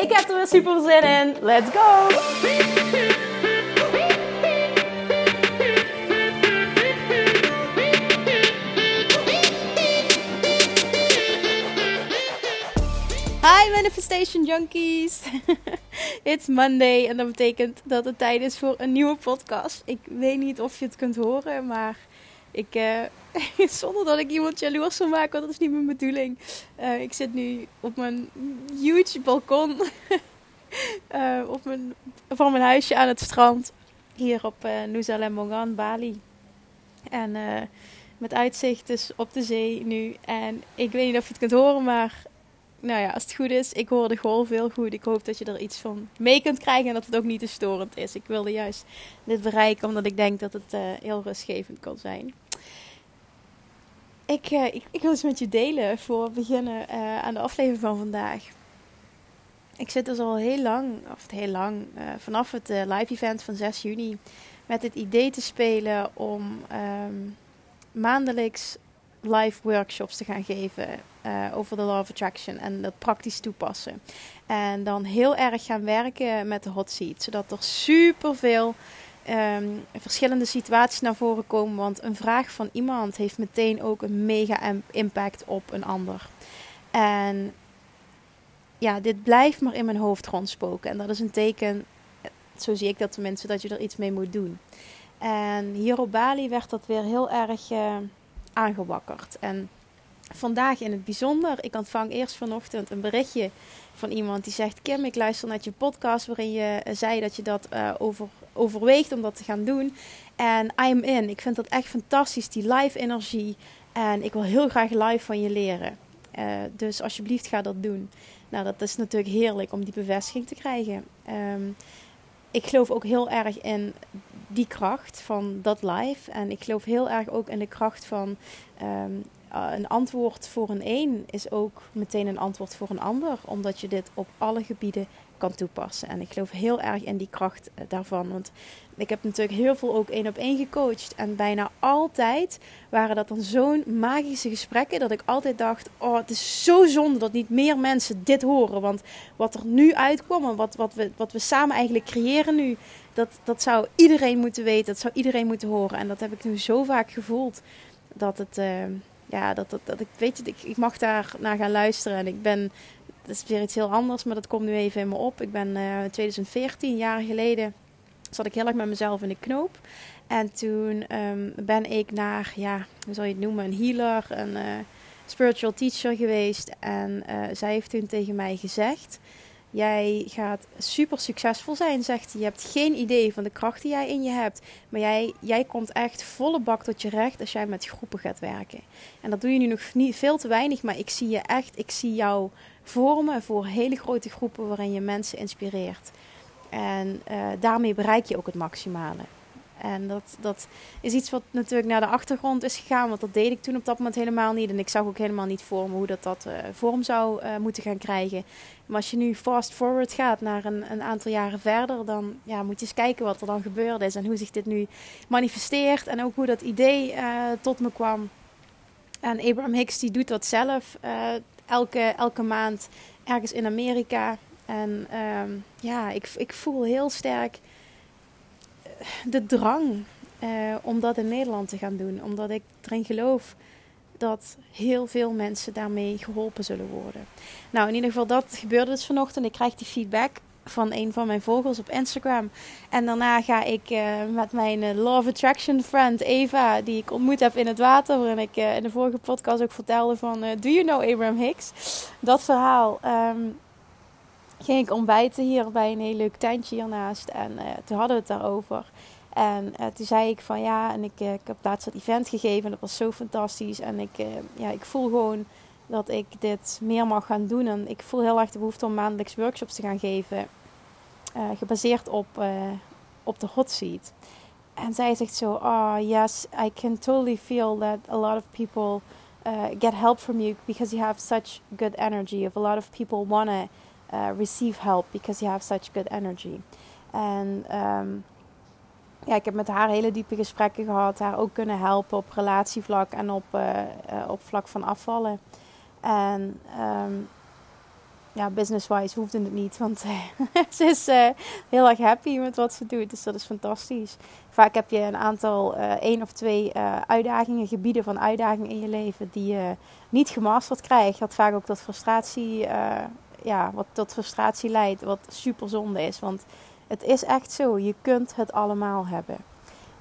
Ik heb er weer super zin in. Let's go! Hi Manifestation Junkies! It's Monday en dat betekent dat het tijd is voor een nieuwe podcast. Ik weet niet of je het kunt horen, maar ik, uh, zonder dat ik iemand jaloers wil maken, want dat is niet mijn bedoeling. Uh, ik zit nu op mijn huge balkon uh, op mijn, van mijn huisje aan het strand. Hier op Nusa Lembongan, Bali. En met uitzicht dus op de zee nu. En ik weet niet of je het kunt horen, maar nou ja, als het goed is, ik hoor de golf heel goed. Ik hoop dat je er iets van mee kunt krijgen en dat het ook niet te storend is. Ik wilde juist dit bereiken omdat ik denk dat het uh, heel rustgevend kan zijn. Ik, uh, ik, ik, wil eens met je delen voor we beginnen uh, aan de aflevering van vandaag. Ik zit dus al heel lang, of heel lang, vanaf het live event van 6 juni met het idee te spelen om um, maandelijks live workshops te gaan geven uh, over de Law of Attraction en dat praktisch toepassen. En dan heel erg gaan werken met de hot seat, zodat er superveel um, verschillende situaties naar voren komen. Want een vraag van iemand heeft meteen ook een mega impact op een ander. En ja, dit blijft maar in mijn hoofd rondspoken. En dat is een teken, zo zie ik dat tenminste, dat je er iets mee moet doen. En hier op Bali werd dat weer heel erg uh, aangewakkerd. En vandaag in het bijzonder. Ik ontvang eerst vanochtend een berichtje van iemand die zegt: Kim, ik luister naar je podcast waarin je uh, zei dat je dat uh, over, overweegt om dat te gaan doen. En I'm in. Ik vind dat echt fantastisch, die live energie. En ik wil heel graag live van je leren. Uh, dus alsjeblieft ga dat doen. Nou, dat is natuurlijk heerlijk om die bevestiging te krijgen. Um, ik geloof ook heel erg in die kracht van dat live. En ik geloof heel erg ook in de kracht van um, uh, een antwoord voor een een is ook meteen een antwoord voor een ander. Omdat je dit op alle gebieden kan toepassen. En ik geloof heel erg in die kracht uh, daarvan. Want ik heb natuurlijk heel veel ook één op één gecoacht. En bijna altijd waren dat dan zo'n magische gesprekken. Dat ik altijd dacht: Oh, het is zo zonde dat niet meer mensen dit horen. Want wat er nu uitkwam en wat, wat, we, wat we samen eigenlijk creëren nu. Dat, dat zou iedereen moeten weten. Dat zou iedereen moeten horen. En dat heb ik nu zo vaak gevoeld. Dat het. Uh, ja, dat, dat, dat ik weet je, ik, ik mag daar naar gaan luisteren. En ik ben, is weer iets heel anders, maar dat komt nu even in me op. Ik ben uh, 2014, jaar geleden, zat ik heel erg met mezelf in de knoop. En toen um, ben ik naar, ja, hoe zou je het noemen, een healer, een uh, spiritual teacher geweest. En uh, zij heeft toen tegen mij gezegd Jij gaat super succesvol zijn, zegt hij. Je hebt geen idee van de kracht die jij in je hebt. Maar jij, jij komt echt volle bak tot je recht als jij met groepen gaat werken. En dat doe je nu nog niet veel te weinig. Maar ik zie je echt, ik zie jou vormen voor hele grote groepen waarin je mensen inspireert. En uh, daarmee bereik je ook het maximale. En dat, dat is iets wat natuurlijk naar de achtergrond is gegaan. Want dat deed ik toen op dat moment helemaal niet. En ik zag ook helemaal niet voor me hoe dat, dat uh, vorm zou uh, moeten gaan krijgen. Maar als je nu fast forward gaat naar een, een aantal jaren verder, dan ja, moet je eens kijken wat er dan gebeurd is. En hoe zich dit nu manifesteert. En ook hoe dat idee uh, tot me kwam. En Abraham Hicks die doet dat zelf elke, elke maand ergens in Amerika. En um, ja, ik, ik voel heel sterk de drang uh, om dat in Nederland te gaan doen. Omdat ik erin geloof dat heel veel mensen daarmee geholpen zullen worden. Nou, in ieder geval, dat gebeurde dus vanochtend. Ik krijg die feedback van een van mijn vogels op Instagram. En daarna ga ik uh, met mijn uh, Law of Attraction friend Eva, die ik ontmoet heb in het water, waarin ik in de vorige podcast ook vertelde van Do you know Abraham Hicks? Dat verhaal. Um, ging ik ontbijten hier bij een heel leuk tuintje hiernaast. En uh, toen hadden we het daarover. En uh, toen zei ik van ja, en ik, uh, ik heb laatst dat event gegeven en dat was zo fantastisch. En ik, ja, ik voel gewoon dat ik dit meer mag gaan doen. En ik voel heel erg de behoefte om maandelijks workshops te gaan geven. Gebaseerd op, op de hot seat. En zij zegt zo, oh yes, I can totally feel that a lot of people get help from you because you have such good energy. Of a lot of people want to uh, receive help because you have such good energy. En um, ja, ik heb met haar hele diepe gesprekken gehad. Haar ook kunnen helpen op relatievlak en op, uh, op vlak van afvallen. En um, ja, business-wise hoefde het niet. Want ze is heel erg happy met wat ze doet. Dus dat is fantastisch. Vaak heb je een aantal, uh, één of twee uitdagingen, gebieden van uitdaging in je leven die je niet gemasterd krijgt. Wat vaak ook tot frustratie, ja, wat tot frustratie leidt. Wat super zonde is. Want het is echt zo. Je kunt het allemaal hebben.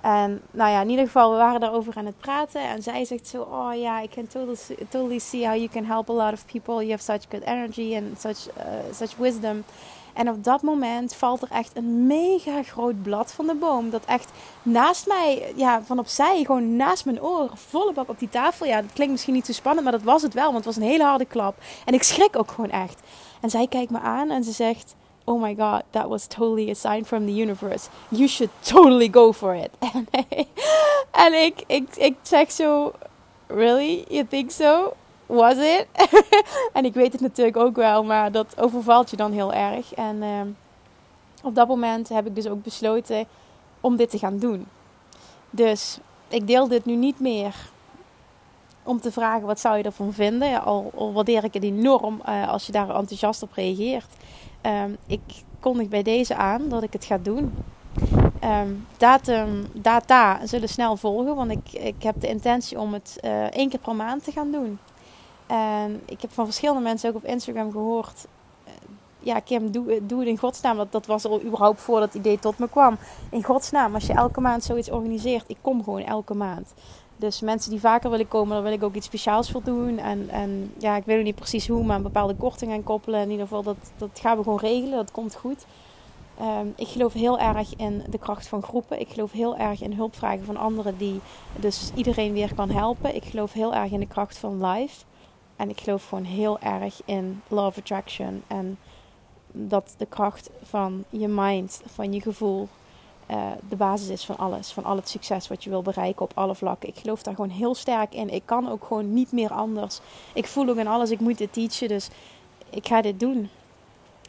En nou ja, in ieder geval, we waren daarover aan het praten. En zij zegt zo, oh ja, I can totally, totally see how you can help a lot of people. You have such good energy and such, uh, such wisdom. En op dat moment valt er echt een mega groot blad van de boom. Dat echt naast mij, ja, van opzij, gewoon naast mijn oor, volle bak op die tafel. Ja, dat klinkt misschien niet zo spannend, maar dat was het wel. Want het was een hele harde klap. En ik schrik ook gewoon echt. En zij kijkt me aan en ze zegt oh my god, that was totally a sign from the universe. You should totally go for it. en ik, ik, ik zeg zo, really? You think so? Was it? en ik weet het natuurlijk ook wel, maar dat overvalt je dan heel erg. En uh, op dat moment heb ik dus ook besloten om dit te gaan doen. Dus ik deel dit nu niet meer om te vragen wat zou je ervan vinden. Al, al waardeer ik het enorm uh, als je daar enthousiast op reageert. Um, ik kondig bij deze aan dat ik het ga doen. Um, datum, data zullen snel volgen, want ik, ik heb de intentie om het uh, één keer per maand te gaan doen. En ik heb van verschillende mensen ook op Instagram gehoord. Uh, ja, Kim, doe, doe het in godsnaam. Dat, dat was al überhaupt voor dat idee tot me kwam. In godsnaam, als je elke maand zoiets organiseert, ik kom gewoon elke maand. Dus mensen die vaker willen komen, daar wil ik ook iets speciaals voor doen. En, en ja, ik weet nog niet precies hoe, maar een bepaalde korting aan koppelen. In ieder geval, dat, dat gaan we gewoon regelen. Dat komt goed. Um, ik geloof heel erg in de kracht van groepen. Ik geloof heel erg in hulpvragen van anderen die dus iedereen weer kan helpen. Ik geloof heel erg in de kracht van life. En ik geloof gewoon heel erg in love attraction. En dat de kracht van je mind, van je gevoel, uh, de basis is van alles. Van al het succes wat je wil bereiken op alle vlakken. Ik geloof daar gewoon heel sterk in. Ik kan ook gewoon niet meer anders. Ik voel ook in alles, ik moet dit teachen. Dus ik ga dit doen.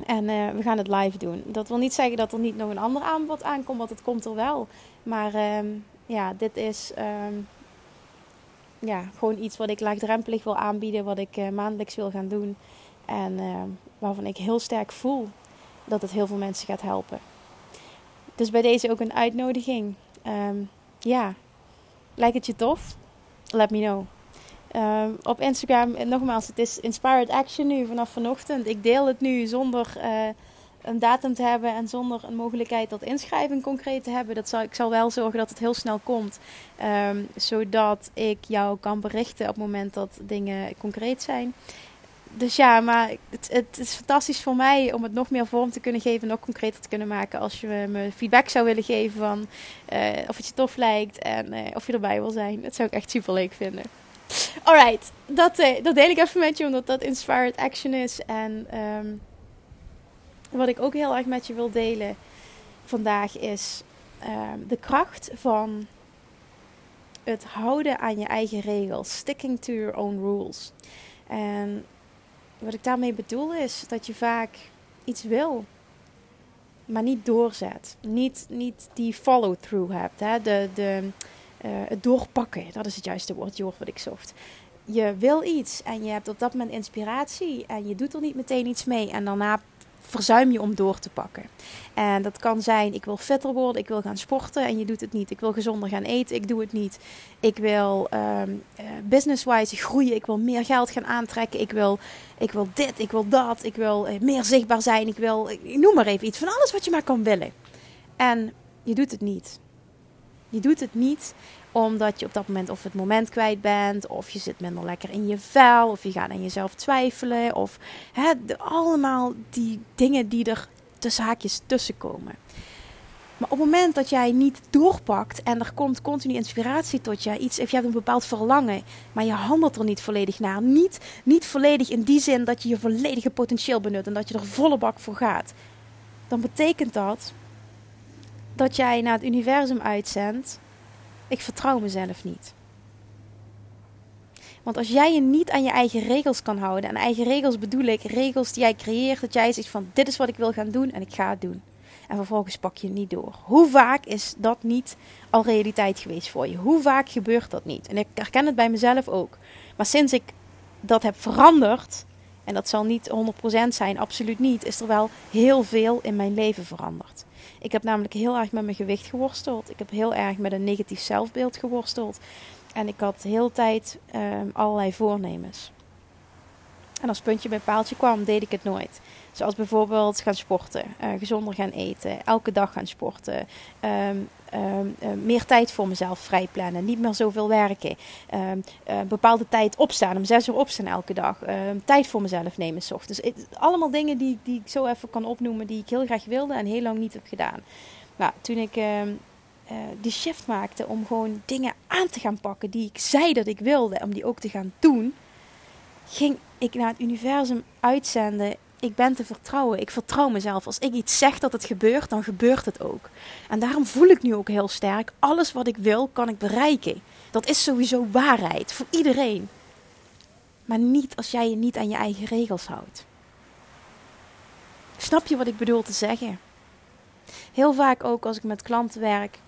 En uh, we gaan het live doen. Dat wil niet zeggen dat er niet nog een ander aanbod aankomt, want het komt er wel. Maar uh, ja, dit is um, ja, gewoon iets wat ik laagdrempelig wil aanbieden, wat ik uh, maandelijks wil gaan doen. En ehm, waarvan ik heel sterk voel dat het heel veel mensen gaat helpen. Dus bij deze ook een uitnodiging. Um, ja, lijkt het je tof? Let me know. Um, op Instagram, en nogmaals, het is Inspired Action nu vanaf vanochtend. Ik deel het nu zonder een datum te hebben en zonder een mogelijkheid tot inschrijving concreet te hebben. Dat zal, ik zal wel zorgen dat het heel snel komt, um, zodat ik jou kan berichten op het moment dat dingen concreet zijn dus ja, maar het, het, is fantastisch voor mij om het nog meer vorm te kunnen geven, nog concreter te kunnen maken. Als je me feedback zou willen geven van uh, of het je tof lijkt en uh, of je erbij wil zijn. Dat zou ik echt super leuk vinden. Alright, dat, uh, dat deel ik even met je, omdat dat inspired action is. En um, wat ik ook heel erg met je wil delen vandaag is um, de kracht van het houden aan je eigen regels. Sticking to your own rules. En wat ik daarmee bedoel is dat je vaak iets wil, maar niet doorzet. Niet, niet die follow-through hebt. Hè? De, de, uh, het doorpakken, dat is het juiste woord, woord wat ik zocht. Je wil iets en je hebt op dat moment inspiratie en je doet er niet meteen iets mee. En daarna verzuim je om door te pakken. En dat kan zijn, ik wil fitter worden, ik wil gaan sporten en je doet het niet. Ik wil gezonder gaan eten, ik doe het niet. Ik wil um, business-wise groeien, ik wil meer geld gaan aantrekken, ik wil, ik wil dit, ik wil dat, ik wil uh, meer zichtbaar zijn, ik wil, ik noem maar even iets, van alles wat je maar kan willen. En je doet het niet. Je doet het niet omdat je op dat moment of het moment kwijt bent, of je zit minder lekker in je vel, of je gaat aan jezelf twijfelen, of hè, allemaal die dingen die er tussen haakjes tussenkomen. Maar op het moment dat jij niet doorpakt en er komt continu inspiratie tot je, iets, of je hebt een bepaald verlangen, maar je handelt er niet volledig naar. Niet, niet volledig in die zin dat je je volledige potentieel benut en dat je er volle bak voor gaat. Dan betekent dat dat jij naar het universum uitzendt: ik vertrouw mezelf niet. Want als jij je niet aan je eigen regels kan houden, en eigen regels bedoel ik regels die jij creëert, dat jij zegt van dit is wat ik wil gaan doen en ik ga het doen. En vervolgens pak je het niet door. Hoe vaak is dat niet al realiteit geweest voor je? Hoe vaak gebeurt dat niet? En ik herken het bij mezelf ook. Maar sinds ik dat heb veranderd, en dat zal niet 100% zijn, absoluut niet, is er wel heel veel in mijn leven veranderd. Ik heb namelijk heel erg met mijn gewicht geworsteld. Ik heb heel erg met een negatief zelfbeeld geworsteld. En ik had heel tijd ehm, allerlei voornemens. En als puntje bij paaltje kwam, deed ik het nooit. Zoals bijvoorbeeld gaan sporten, uh, gezonder gaan eten, elke dag gaan sporten, ehm, ehm, eh, meer tijd voor mezelf vrijplannen, niet meer zoveel werken, um, bepaalde tijd opstaan, om zes uur opstaan elke dag, tijd voor mezelf nemen s ochtends. allemaal dingen die, die ik zo even kan opnoemen, die ik heel graag wilde en heel lang niet heb gedaan. Nou, toen ik die shift maakte om gewoon dingen aan te gaan pakken die ik zei dat ik wilde, om die ook te gaan doen, ging ik naar het universum uitzenden ik ben te vertrouwen. Ik vertrouw mezelf. Als ik iets zeg dat het gebeurt, dan gebeurt het ook. En daarom voel ik nu ook heel sterk: alles wat ik wil, kan ik bereiken. Dat is sowieso waarheid voor iedereen. Maar niet als jij je niet aan je eigen regels houdt. Snap je wat ik bedoel te zeggen? Heel vaak ook als ik met klanten werk,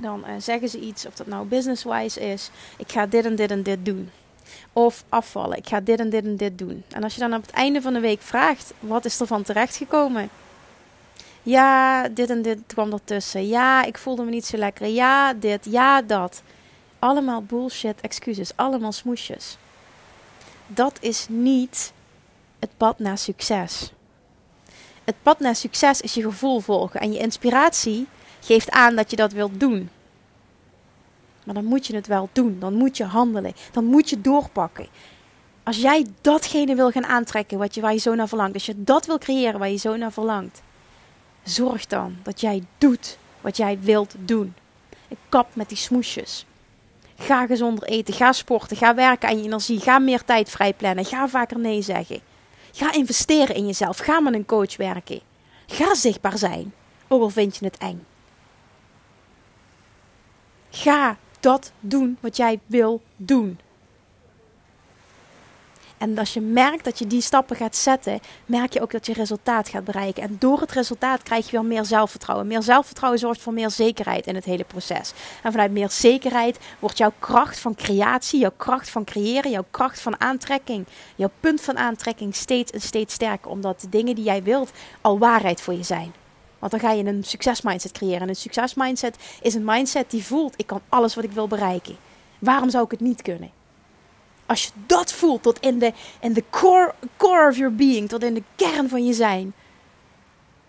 dan uh, zeggen ze iets, of dat nou business-wise is: ik ga dit en dit en dit doen. Of afvallen. Ik ga dit en dit en dit doen. En als je dan op het einde van de week vraagt: wat is er van terechtgekomen? Ja, dit en dit kwam ertussen. Ja, ik voelde me niet zo lekker. Ja, dit. Ja, dat. Allemaal bullshit excuses. Allemaal smoesjes. Dat is niet het pad naar succes. Het pad naar succes is je gevoel volgen. En je inspiratie geeft aan dat je dat wilt doen. Maar dan moet je het wel doen. Dan moet je handelen. Dan moet je doorpakken. Als jij datgene wil gaan aantrekken wat je, waar je zo naar verlangt. Als je dat wil creëren waar je zo naar verlangt. Zorg dan dat jij doet wat jij wilt doen. Ik kap met die smoesjes. Ga gezonder eten. Ga sporten. Ga werken aan je energie. Ga meer tijd vrijplannen. Ga vaker nee zeggen. Ga investeren in jezelf. Ga met een coach werken. Ga zichtbaar zijn. Ook al vind je het eng. Ga dat doen wat jij wil doen. En als je merkt dat je die stappen gaat zetten, merk je ook dat je resultaat gaat bereiken. En door het resultaat krijg je weer meer zelfvertrouwen. Meer zelfvertrouwen zorgt voor meer zekerheid in het hele proces. En vanuit meer zekerheid wordt jouw kracht van creatie, jouw kracht van creëren, jouw kracht van aantrekking, jouw punt van aantrekking steeds en steeds sterker. Omdat de dingen die jij wilt al waarheid voor je zijn. Want dan ga je een succesmindset creëren. En een succesmindset is een mindset die voelt: ik kan alles wat ik wil bereiken. Waarom zou ik het niet kunnen? Als je dat voelt tot in de, in core, core of your being, tot in de kern van je zijn,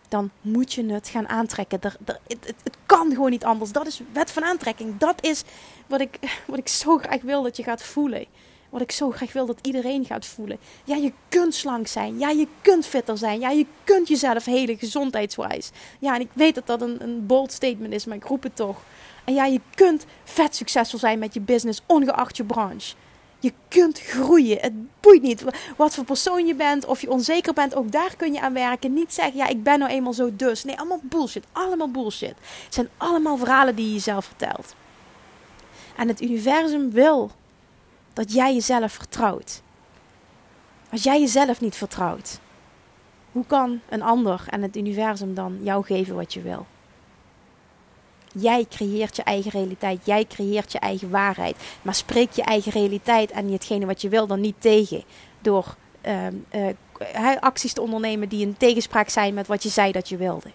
dan moet je het gaan aantrekken. Er, het, het, het, kan gewoon niet anders. Dat is wet van aantrekking. Dat is wat ik, wat ik zo graag wil dat je gaat voelen. Wat ik zo graag wil dat iedereen gaat voelen. Ja, je kunt slank zijn. Ja, je kunt fitter zijn. Ja, je kunt jezelf helen gezondheidswijs. Ja, en ik weet dat dat een, een bold statement is, maar ik roep het toch. En ja, je kunt vet succesvol zijn met je business, ongeacht je branche. Je kunt groeien. Het boeit niet wat voor persoon je bent, of je onzeker bent. Ook daar kun je aan werken. Niet zeggen, ja, ik ben nou eenmaal zo dus. Nee, allemaal bullshit. Allemaal bullshit. Het zijn allemaal verhalen die je jezelf vertelt. En het universum wil dat jij jezelf vertrouwt. Als jij jezelf niet vertrouwt, hoe kan een ander en het universum dan jou geven wat je wil? Jij creëert je eigen realiteit, jij creëert je eigen waarheid. Maar spreek je eigen realiteit en hetgene wat je wil dan niet tegen door uh, uh, acties te ondernemen die in tegenspraak zijn met wat je zei dat je wilde.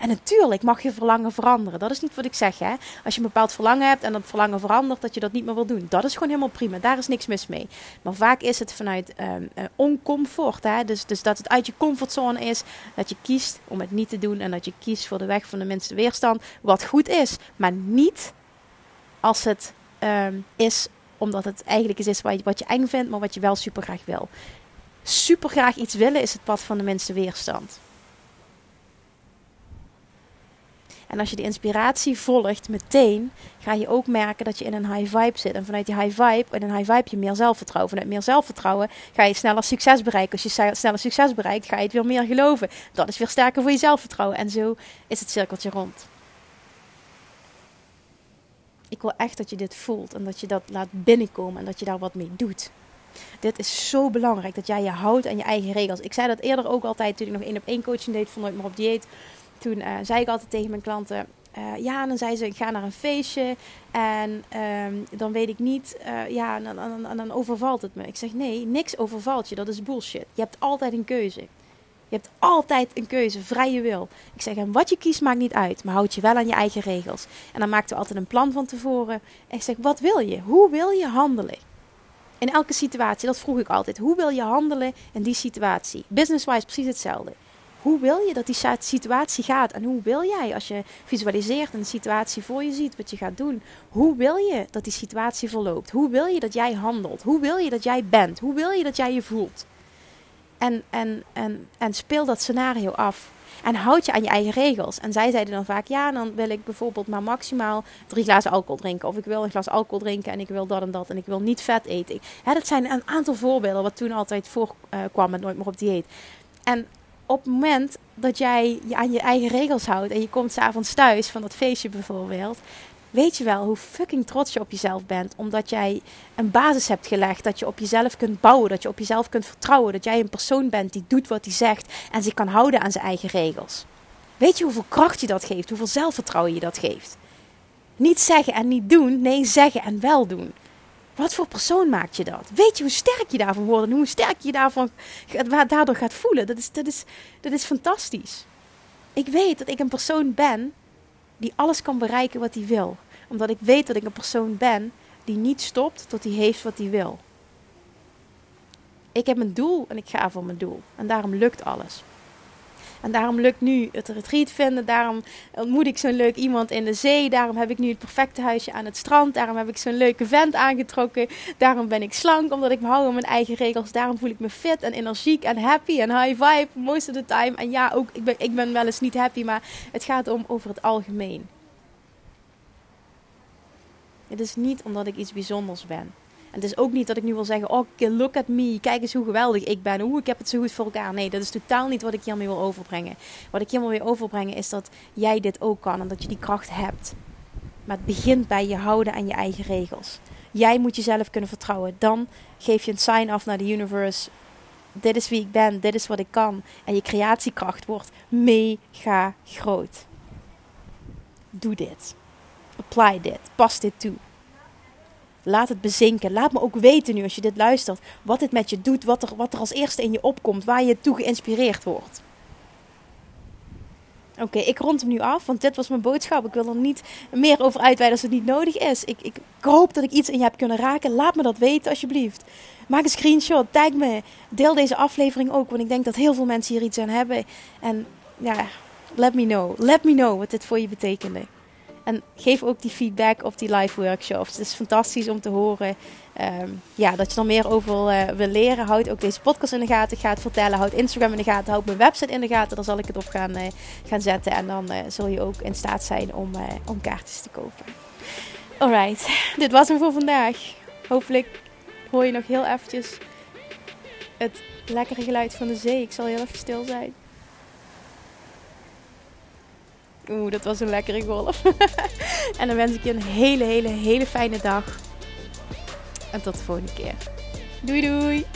En natuurlijk mag je verlangen veranderen. Dat is niet wat ik zeg. Hè? Als je een bepaald verlangen hebt en dat verlangen verandert, dat je dat niet meer wil doen. Dat is gewoon helemaal prima. Daar is niks mis mee. Maar vaak is het vanuit um, uh, oncomfort. Hè? Dus, dus dat het uit je comfortzone is. Dat je kiest om het niet te doen. En dat je kiest voor de weg van de minste weerstand. Wat goed is. Maar niet als het um, is omdat het eigenlijk is wat je, wat je eng vindt, maar wat je wel super graag wil. Super graag iets willen is het pad van de minste weerstand. En als je die inspiratie volgt meteen, ga je ook merken dat je in een high vibe zit. En vanuit die high vibe, in een high vibe je meer zelfvertrouwen. Vanuit meer zelfvertrouwen ga je sneller succes bereiken. Als je sneller succes bereikt, ga je het weer meer geloven. Dat is weer sterker voor je zelfvertrouwen. En zo is het cirkeltje rond. Ik wil echt dat je dit voelt en dat je dat laat binnenkomen en dat je daar wat mee doet. Dit is zo belangrijk dat jij je houdt aan je eigen regels. Ik zei dat eerder ook altijd toen ik nog één op één coaching deed vanuit maar op dieet. Toen uh, zei ik altijd tegen mijn klanten: uh, ja, dan zei ze: ik ga naar een feestje en um, dan weet ik niet, uh, ja, en dan, dan, dan, overvalt het me. Ik zeg: nee, niks overvalt je, dat is bullshit. Je hebt altijd een keuze. Je hebt altijd een keuze, vrije wil. Ik zeg: en wat je kiest maakt niet uit, maar houd je wel aan je eigen regels. En dan maakten we altijd een plan van tevoren. En ik zeg: wat wil je? Hoe wil je handelen? In elke situatie, dat vroeg ik altijd. Hoe wil je handelen in die situatie? Business-wise precies hetzelfde. Hoe wil je dat die situatie gaat? En hoe wil jij, als je visualiseert en de situatie voor je ziet, wat je gaat doen, hoe wil je dat die situatie verloopt? Hoe wil je dat jij handelt? Hoe wil je dat jij bent? Hoe wil je dat jij je voelt? En, en, en, en speel dat scenario af. En houd je aan je eigen regels. En zij zeiden dan vaak: ja, dan wil ik bijvoorbeeld maar maximaal drie glazen alcohol drinken. Of ik wil een glas alcohol drinken en ik wil dat en dat. En ik wil niet vet eten. Dat zijn een aantal voorbeelden wat toen altijd voorkwam uh, met Nooit meer op dieet. En op het moment dat jij je aan je eigen regels houdt en je komt s'avonds thuis van dat feestje bijvoorbeeld, weet je wel hoe fucking trots je op jezelf bent. Omdat jij een basis hebt gelegd, dat je op jezelf kunt bouwen, dat je op jezelf kunt vertrouwen, dat jij een persoon bent die doet wat hij zegt en zich kan houden aan zijn eigen regels. Weet je hoeveel kracht je dat geeft, hoeveel zelfvertrouwen je dat geeft? Niet zeggen en niet doen, nee, zeggen en wel doen. Wat voor persoon maakt je dat? Weet je hoe sterk je daarvan wordt en hoe sterk je daarvan, daardoor gaat voelen? Dat is, dat, is, dat is fantastisch. Ik weet dat ik een persoon ben die alles kan bereiken wat hij wil. Omdat ik weet dat ik een persoon ben die niet stopt tot hij heeft wat hij wil. Ik heb een doel en ik ga voor mijn doel. En daarom lukt alles. En daarom lukt nu het retreat vinden. Daarom ontmoet ik zo'n leuk iemand in de zee. Daarom heb ik nu het perfecte huisje aan het strand. Daarom heb ik zo'n leuke vent aangetrokken. Daarom ben ik slank, omdat ik me hou aan mijn eigen regels. Daarom voel ik me fit en energiek en happy en high vibe most of the time. En ja, ook ik ben, ik ben wel eens niet happy, maar het gaat om over het algemeen. Het is niet omdat ik iets bijzonders ben het is ook niet dat ik nu wil zeggen: Oh, look at me. Kijk eens hoe geweldig ik ben. Oeh, ik heb het zo goed voor elkaar. Nee, dat is totaal niet wat ik hiermee wil overbrengen. Wat ik hiermee wil overbrengen is dat jij dit ook kan en dat je die kracht hebt. Maar het begint bij je houden aan je eigen regels. Jij moet jezelf kunnen vertrouwen. Dan geef je een sign af naar de universe. Dit is wie ik ben, dit is wat ik kan. En je creatiekracht wordt mega groot. Doe dit. Apply dit. Pas dit toe. Laat het bezinken. Laat me ook weten nu als je dit luistert. Wat dit met je doet. Wat er, wat er als eerste in je opkomt. Waar je toe geïnspireerd wordt. Oké, ik rond hem nu af, want dit was mijn boodschap. Ik wil er niet meer over uitweiden als het niet nodig is. Ik, ik, hoop dat ik iets in je heb kunnen raken. Laat me dat weten, alsjeblieft. Maak een screenshot, tag me. Deel deze aflevering ook, want ik denk dat heel veel mensen hier iets aan hebben. En ja, let me know. Let me know wat dit voor je betekende. En geef ook die feedback op die live workshops. Het is fantastisch om te horen ehm, ja, dat je er meer over wil, uh, wil, leren. Houd ook deze podcast in de gaten. Ga het vertellen. Houd Instagram in de gaten. Houd mijn website in de gaten. Daar zal ik het op gaan, uh, gaan zetten. En dan uh, zul je ook in staat zijn om, om kaartjes te kopen. Alright, dit was hem voor vandaag. Hopelijk hoor je nog heel eventjes het lekkere geluid van de zee. Ik zal heel even stil zijn. Oeh, dat was een lekkere golf. en dan wens ik je een hele, hele, hele fijne dag. En tot de volgende keer. Doei doei!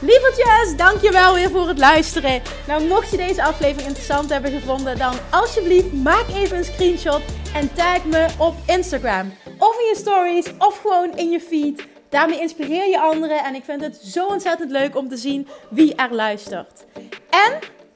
Lievertjes, dankjewel weer voor het luisteren. Nou, mocht je deze aflevering interessant hebben gevonden, dan alsjeblieft maak even een screenshot en tag me op Instagram. Of in je stories, of gewoon in je feed. Daarmee inspireer je anderen en ik vind het zo ontzettend leuk om te zien wie er luistert. En